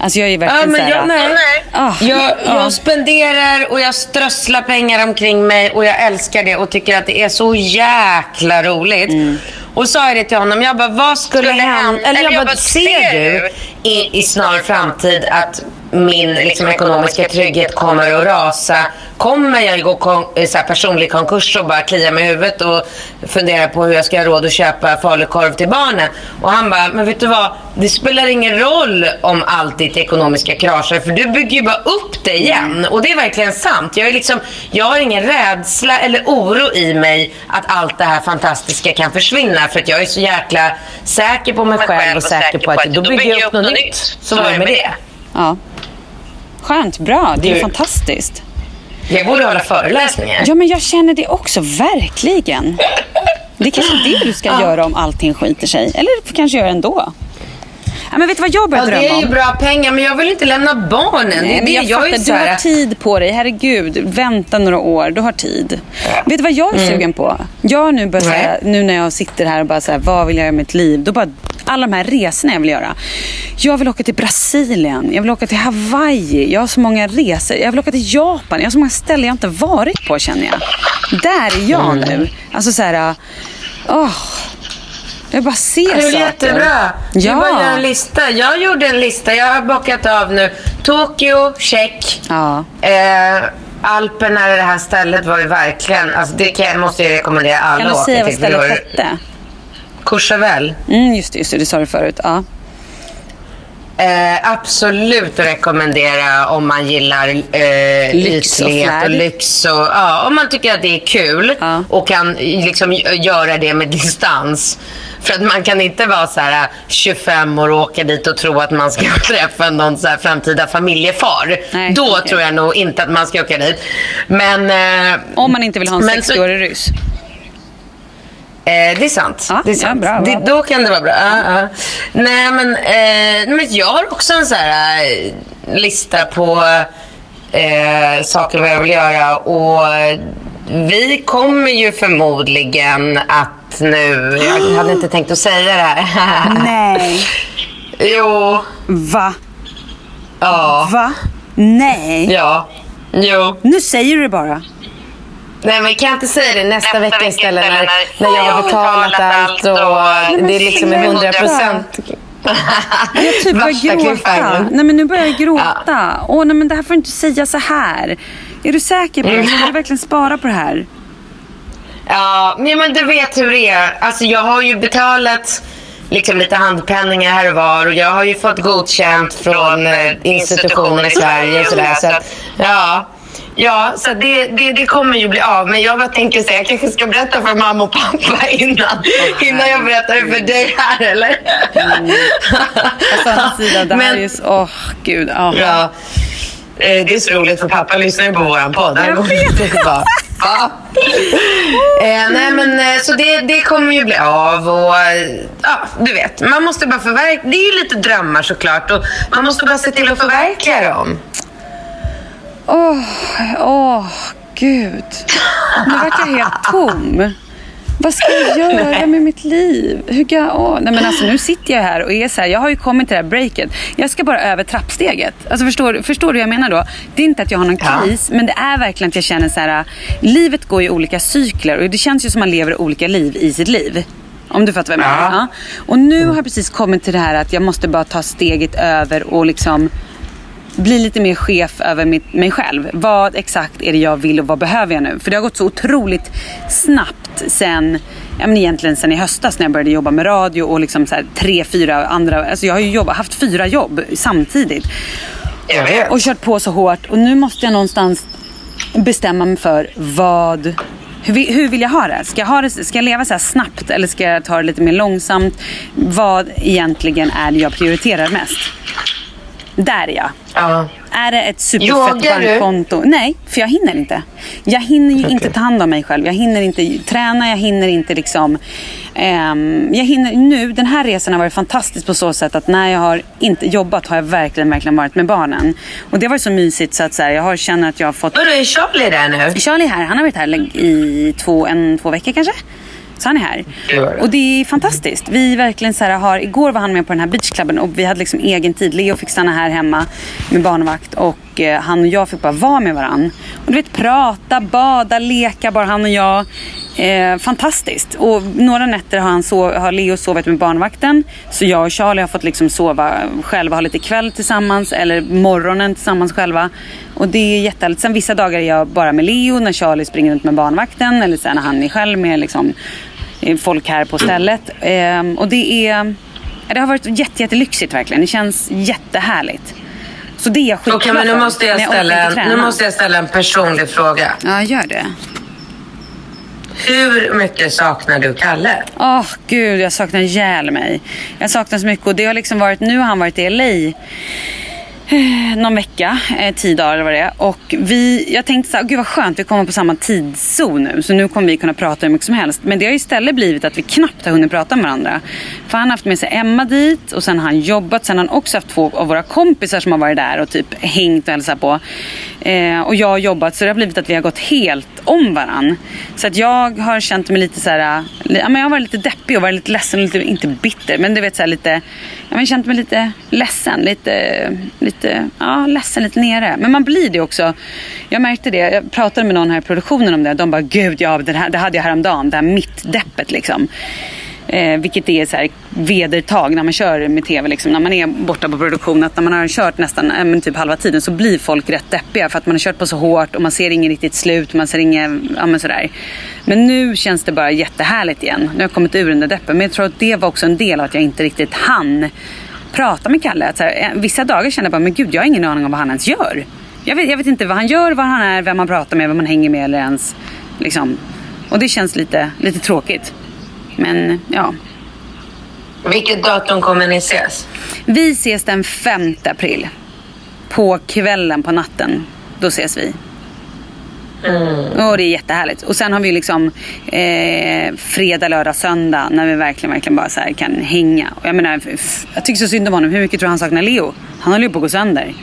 Alltså jag är Ja, verkligen men såhär... jag, nej. Ah, jag, ja. jag spenderar och jag strösslar pengar omkring mig och jag älskar det och tycker att det är så jäkla roligt. Mm. Och sa jag det till honom, jag bara, vad skulle hända? Eller jag bara, ser du i, i snar framtid att min liksom, ekonomiska trygghet kommer att rasa? Kommer jag gå kon- eh, så här, personlig konkurs och bara klia mig i huvudet och fundera på hur jag ska ha råd att köpa falukorv till barnen? Och han bara, men vet du vad? Det spelar ingen roll om allt ditt ekonomiska kraschar för du bygger ju bara upp det igen. Och det är verkligen sant. Jag, är liksom, jag har ingen rädsla eller oro i mig att allt det här fantastiska kan försvinna för att jag är så jäkla säker på mig själv och säker på att då bygger jag upp något nytt. Så var det med det. Ja. Skönt, bra. Det är ju Du- fantastiskt. Jag borde hålla föreläsningar. Ja, men jag känner det också, verkligen. Det är kanske det du ska göra om allting skiter sig. Eller du kanske göra ändå. Ja, men vet du vad jag börjar Ja, det drömma är ju om? bra pengar men jag vill inte lämna barnen. det Nej, men det. jag, jag fattar, så du här- har tid på dig. Herregud, vänta några år. Du har tid. Vet du vad jag är sugen på? Jag nu Mm. Nej. säga, nu när jag sitter här och bara säger vad vill jag göra med mitt liv? Då bara, alla de här resorna jag vill göra. Jag vill åka till Brasilien, jag vill åka till Hawaii. Jag har så många resor. Jag vill åka till Japan. Jag har så många ställen jag inte varit på känner jag. Där är jag Mm. nu. Alltså så här, åh. Jag bara ser Det är saker. jättebra. Du Ja. bara gör en lista. Jag gjorde en lista. Jag har bockat av nu. Tokyo, check. Ja. Eh, Alperna, det här stället var ju verkligen... Alltså det kan, måste jag rekommendera alla Kan du att åka säga vad till, för det stället hette? Courchevel. Mm, just det, just det, det sa du förut. Ja. Eh, absolut rekommendera om man gillar eh, Lyx och och lyx. Och, ja, om man tycker att det är kul Ja. och kan liksom göra det med distans. För att man kan inte vara så här 25 år och åka dit och tro att man ska träffa någon så här framtida familjefar. Nej, Då okej. tror jag nog inte att man ska åka dit. Men, eh, Om man inte vill ha en Men så- 60-årig ryss. Eh, det är sant. Ja, det är ja, sant. bra, bra. Det, då kan det vara bra. Ja, ja. Nej, men, eh, men jag har också en så här, eh, lista på eh, saker vad jag vill göra. Och eh, vi kommer ju förmodligen att nu... Jag hade inte tänkt att säga det här. Nej. jo. Va? Ja. Va? Nej. Ja. Jo. Nu säger du det bara. Nej, men kan jag inte säga det nästa, vecka istället när, när jag har betalat allt och det är liksom är 100 procent. Jag typ börjar gråta. Nej, men nu börjar jag gråta. Åh, nej, men det här får du inte säga så här. Är du säker på det? Vill du verkligen spara på det här? Ja, men men du vet hur det är. Alltså, jag har ju betalat liksom lite handpenningar här och var och jag har ju fått godkänt från eh, institutioner i Sverige och sådär. Så att, ja. Ja, så det, det, det kommer ju bli av. Men jag bara tänker så jag kanske ska berätta för mamma och pappa innan, innan jag berättar det för dig här, eller? Mm. Alltså, sida, det här är ju så... Åh, gud. Ja. Ja. Eh, Det är så roligt för pappa lyssnar ju på våran podd. Han bara, Va? Eh, nej men eh, så det, det kommer ju bli av och ja, du vet. Man måste bara förverkliga. Det är ju lite drömmar såklart och man måste bara se till att förverkliga dem. Åh, åh, gud. Nu vart jag helt tom. Vad ska jag göra med mitt liv? Hur jag, åh. Nej, men alltså, nu sitter jag här och är så här, jag har ju kommit till det här breaket. Jag ska bara över trappsteget. Alltså, förstår, förstår du vad jag menar då? Det är inte att jag har någon Ja. kris, men det är verkligen att jag känner så här, livet går i olika cykler och det känns ju som man lever olika liv i sitt liv. Om du fattar vad jag menar. Ja. Och nu har jag precis kommit till det här att jag måste bara ta steget över och liksom bli lite mer chef över mitt, mig själv. Vad exakt är det jag vill och vad behöver jag nu? För det har gått så otroligt snabbt sen, ja men egentligen sen i höstas när jag började jobba med radio och liksom så här tre, fyra andra, alltså jag har ju jobbat, haft fyra jobb samtidigt. Och kört på så hårt och nu måste jag någonstans bestämma mig för vad hur vill, hur vill jag ha det? Ska jag, ha det? ska jag leva så snabbt eller ska jag ta det lite mer långsamt? Vad egentligen är det jag prioriterar mest? Där är jag. Ja. Är det ett superfett Yogar du? bankkonto? Nej, för jag hinner inte. Jag hinner ju inte ta hand om mig själv. Jag hinner inte träna, jag hinner inte liksom... ehm, jag hinner nu, den här resan har varit fantastisk på så sätt att när jag har inte jobbat har jag verkligen, verkligen varit med barnen. Och det var så mysigt så att så här, jag har, känner att jag har fått... Vadå, är Charlie där nu? Charlie är här, han har varit här i två, en, två veckor kanske. Så han är här. Och det är fantastiskt. Vi verkligen så här har, igår var han med på den här beachklubben och vi hade liksom egen tid. Leo fick stanna här hemma med barnvakt och eh, han och jag fick bara vara med varann. Och du vet prata, bada, leka bara han och jag. Eh, fantastiskt. Och några nätter har, han sov, har Leo sovit med barnvakten. Så jag och Charlie har fått liksom sova själva, ha lite kväll tillsammans eller morgonen tillsammans själva. Och det är jättehärligt. Sen vissa dagar är jag bara med Leo när Charlie springer runt med barnvakten. Eller sen när han är själv med liksom, folk här på stället. Ehm, och det är... Det har varit jätte, jättelyxigt verkligen. Det känns jättehärligt. Så det är jag skitglad men nu måste, jag ställa, nu måste jag ställa en personlig fråga. Ja, gör det. Hur mycket saknar du Kalle? Åh gud, jag saknar ihjäl mig. Jag saknar så mycket och det har liksom varit, nu har han varit i LA eh, Eh, någon vecka, eh, tio dagar eller vad det är. Och vi, jag tänkte så här, gud vad skönt, vi kommer på samma tidszon nu. Så nu kommer vi kunna prata hur mycket som helst. Men det har istället blivit att vi knappt har hunnit prata med varandra. För han har haft med sig Emma dit och sen har han jobbat. Sen har han också haft två av våra kompisar som har varit där och typ hängt och hälsat på. Eh, och jag har jobbat så det har blivit att vi har gått helt om varann. Så att jag har känt mig lite så här, ja, men jag har varit lite deppig och varit lite ledsen, lite, inte bitter, men du vet så här lite, jag har känt mig lite ledsen, lite, lite, ja ledsen, lite nere. Men man blir det också. Jag märkte det, jag pratade med någon här i produktionen om det, de bara gud ja, det, här, det hade jag häromdagen, det här mittdeppet liksom. Eh, vilket är så här vedertag när man kör med tv. Liksom, när man är borta på produktion. Att när man har kört nästan eh, typ halva tiden så blir folk rätt deppiga. För att man har kört på så hårt och man ser inget riktigt slut. Man ser inget, ja, men, sådär. men nu känns det bara jättehärligt igen. Nu har jag kommit ur den där deppen. Men jag tror att det var också en del av att jag inte riktigt hann prata med Kalle. Att så här, eh, vissa dagar kände jag bara, men gud jag har ingen aning om vad han ens gör. Jag vet, jag vet inte vad han gör, vad han är, vem man pratar med, vem man hänger med eller ens liksom. Och det känns lite, lite tråkigt. Men ja, Vilket datum kommer ni ses? vi ses den 5 april. På kvällen, på natten. Då ses vi. Och det är jättehärligt. Och sen har vi liksom eh, fredag, lördag, söndag när vi verkligen, verkligen bara så kan hänga. Och jag menar, jag tycker så synd om honom. Hur mycket tror du han saknar Leo? Han håller ju på att gå sönder.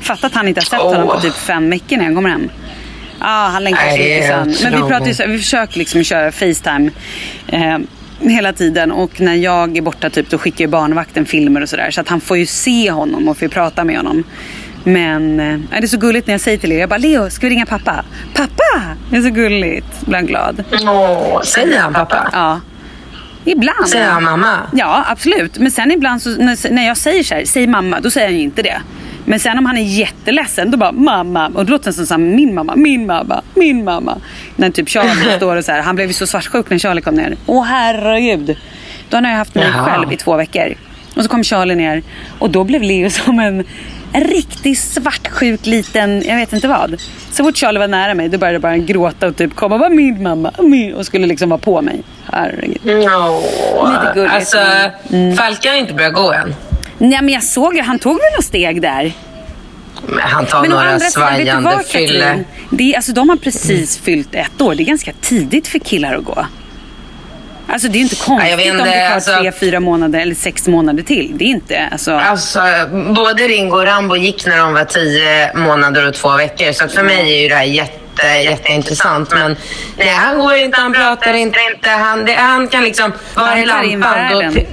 Fatta att han inte har sett Åh. honom på typ fem veckor när han kommer hem. Ja, han längtar så mycket sen. Men vi, pratar ju, så- vi försöker liksom köra Facetime eh, hela tiden. Och när jag är borta typ, då skickar ju barnvakten filmer och sådär. Så att han får ju se honom och får ju prata med honom. Men eh, det är så gulligt när jag säger till er. Jag bara, Leo, ska vi ringa pappa? Pappa! Det är så gulligt. Blir han glad. Åh, säger han pappa? Ja. Ibland. Säger han mamma? Ja, absolut. Men sen ibland så, när, när jag säger så här, säg mamma, då säger han ju inte det. Men sen om han är jätteledsen, då bara mamma. Och då låter det som min mamma, min mamma, min mamma. När typ Charlie står och så här, han blev ju så svartsjuk när Charlie kom ner. Åh herregud. Då har jag haft mig Jaha. själv i två veckor. Och så kom Charlie ner och då blev Leo som en, en riktig svartsjuk liten, jag vet inte vad. Så fort Charlie var nära mig då började jag bara gråta och typ komma och bara min mamma, min, och skulle liksom vara på mig. Herregud. No. Lite gulligt. Alltså, Mm. Falke har inte börjat gå än. Nej men jag såg ju, han tog väl några steg där. Men Han tar Men några svajande fylle. Det är, alltså, de har precis fyllt ett år. Det är ganska tidigt för killar att gå. Alltså det är ju inte konstigt jag vet om inte, det tar alltså- tre, fyra månader eller sex månader till. Det är inte, alltså... Alltså, både Ringo och Rambo gick när de var tio månader och två veckor. Så att för mig är ju det här jätte, jätteintressant. Men nej, han går inte, han pratar inte. inte han, det, han kan liksom vara i lampan.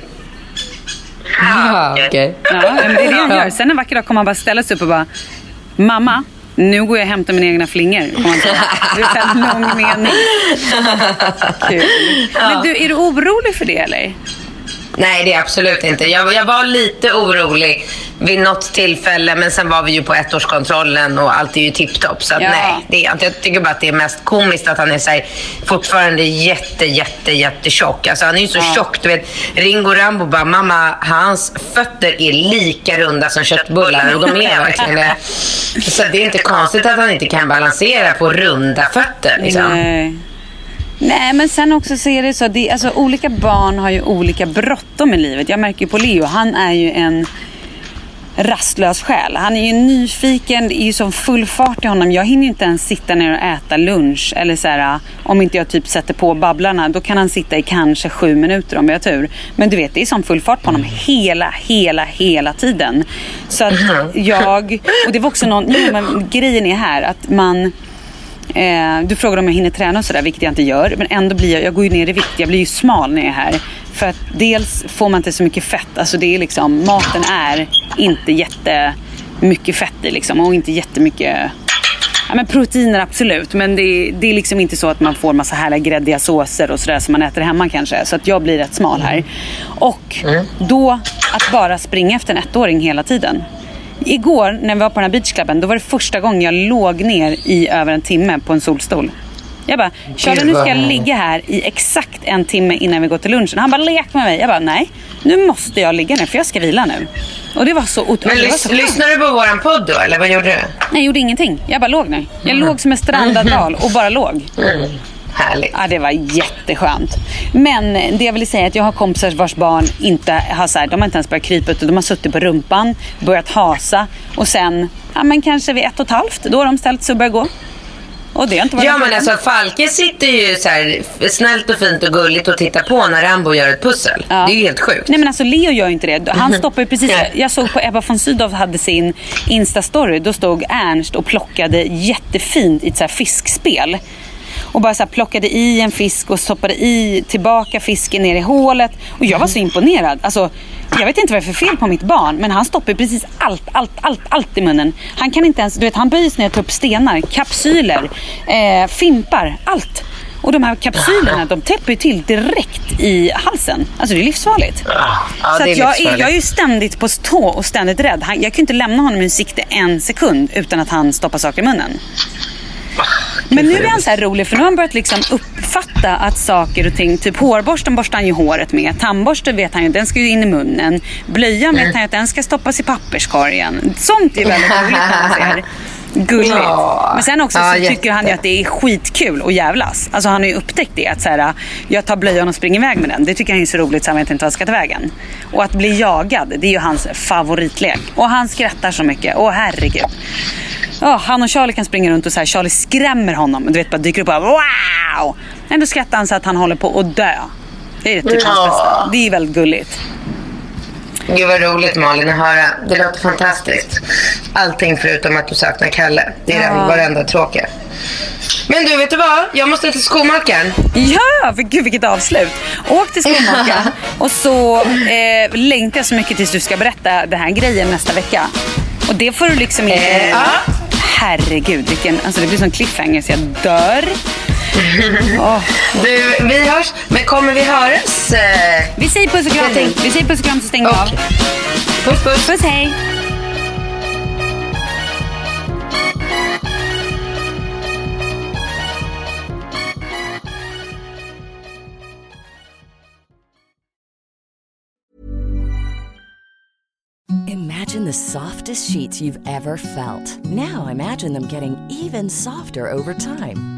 Ja, okej. Ja, men det är det han gör. Sen en vacker dag kommer han bara ställa sig upp och bara Mamma, nu går jag och hämtar mina egna flingor. kommer. Det är en lång mening. Kul. Men du, är du orolig för det eller? Nej, det är absolut inte. Jag, jag var lite orolig vid något tillfälle, men sen var vi ju på ettårskontrollen och allt är ju tipptopp. Så att, Ja. nej, det är, inte. jag tycker bara att det är mest komiskt att han är så här, fortfarande jätte, jätte, jättetjock. Alltså, han är ju så tjock. Du vet, Ringo Rambo bara, mamma, hans fötter är lika runda som köttbullar och de är verkligen det. Så det är inte konstigt att han inte kan balansera på runda fötter. Liksom. Nej. Nej, men sen också så är det så. Det, alltså, olika barn har ju olika bråttom i livet. Jag märker ju på Leo, han är ju en rastlös själ. Han är ju nyfiken, det är ju som full fart i honom. Jag hinner ju inte ens sitta ner och äta lunch. Eller så här, om inte jag typ sätter på babblarna, då kan han sitta i kanske sju minuter om vi har tur. Men du vet, det är som full fart på honom hela, hela, hela tiden. Så att jag, och det var också någon, jo, men grejen är här att man Eh, du frågar om jag hinner träna och sådär, vilket jag inte gör. Men ändå blir jag, jag går ju ner i vikt. Jag blir ju smal när jag är här. För att dels får man inte så mycket fett. Alltså det är liksom, maten är inte jättemycket fett i liksom. Och inte jättemycket Ja, men proteiner absolut, men det, det är liksom inte så att man får massa härliga gräddiga såser och sådär som man äter hemma kanske. Så att jag blir rätt smal här. Och då att bara springa efter en ettåring hela tiden. Igår när vi var på den här beachclubben, då var det första gången jag låg ner i över en timme på en solstol. Jag bara, Charlie nu ska jag ligga här i exakt en timme innan vi går till lunchen. Han bara, lek med mig. Jag bara, nej, nu måste jag ligga ner för jag ska vila nu. Och det var så otroligt. Men lys, så lyssnar du på våran podd då, eller vad gjorde du? Jag gjorde ingenting. Jag bara låg ner. Jag låg som en strandad val och bara låg. Mm. Härligt. Ja, det var jätteskönt. Men det jag vill säga är att jag har kompisar vars barn inte har så här, de har inte ens börjat krypa utan de har suttit på rumpan, börjat hasa och sen, ja men kanske vid ett och ett halvt, då har de ställt sig och börjat gå. Och det har inte varit Ja men alltså Falke sitter ju så här snällt och fint och gulligt och tittar på när Rambo gör ett pussel. Ja. Det är ju helt sjukt. Nej men alltså Leo gör ju inte det. Han stoppar ju precis. Jag såg på Ebba von Sydow hade sin Insta-story. Då stod Ernst och plockade jättefint i ett så här fiskspel. Och bara så plockade i en fisk och stoppade i tillbaka fisken ner i hålet. Och jag var så imponerad. Alltså, jag vet inte vad det är för fel på mitt barn, men han stoppar precis allt, allt, allt, allt i munnen. Han kan inte ens, du vet han böjer sig ner och tar upp stenar, kapsyler, eh, fimpar, allt. Och de här kapsylerna, de täpper ju till direkt i halsen. Alltså det är livsfarligt. Ja, så det är att jag, är, livsfarligt. jag är ju ständigt på tå och ständigt rädd. Han, jag kan inte lämna honom i sikte en sekund utan att han stoppar saker i munnen. Men nu är han så här rolig för nu har han börjat liksom uppfatta att saker och ting, typ hårborsten borstar han ju håret med. Tandborsten vet han ju, den ska ju in i munnen. Blöjan vet han ju att den ska stoppas i papperskorgen. Sånt är ju väldigt roligt när man ser. Gulligt. Ja. Men sen också Ja, tycker han ju att det är skitkul att jävlas. Alltså han har ju upptäckt det att så här, jag tar blöjan och springer iväg med den. Det tycker han är så roligt så han vet inte vad han ska ta vägen. Och att bli jagad, det är ju hans favoritlek. Och han skrattar så mycket. Åh herregud. Ja, han och Charlie kan springa runt och så här, Charlie skrämmer honom. Du vet, bara dyker upp och bara wow! Ändå skrattar han så att han håller på att dö. Det är typ hans Ja. bästa. Det är väldigt gulligt. Gud vad roligt Malin att höra. Det låter fantastiskt. Allting förutom att du saknar Kalle. Det är Ja. den varenda tråkiga. Men du, vet du vad? Jag måste till skomakaren. Ja, för gud vilket avslut. Åk till skomakaren och så eh, längtar jag så mycket tills du ska berätta den här grejen nästa vecka. Och det får du liksom inte... Eh, ja. Herregud, vilken, alltså det blir sån cliffhanger så jag dör. Åh. Du, vi hörs. Men kommer vi höras? Eh? Vi säger puss och kram. Vi säger puss och kram så stänger vi av. Puss, puss. Puss, hej. Imagine the softest sheets you've ever felt. Now imagine them getting even softer over time.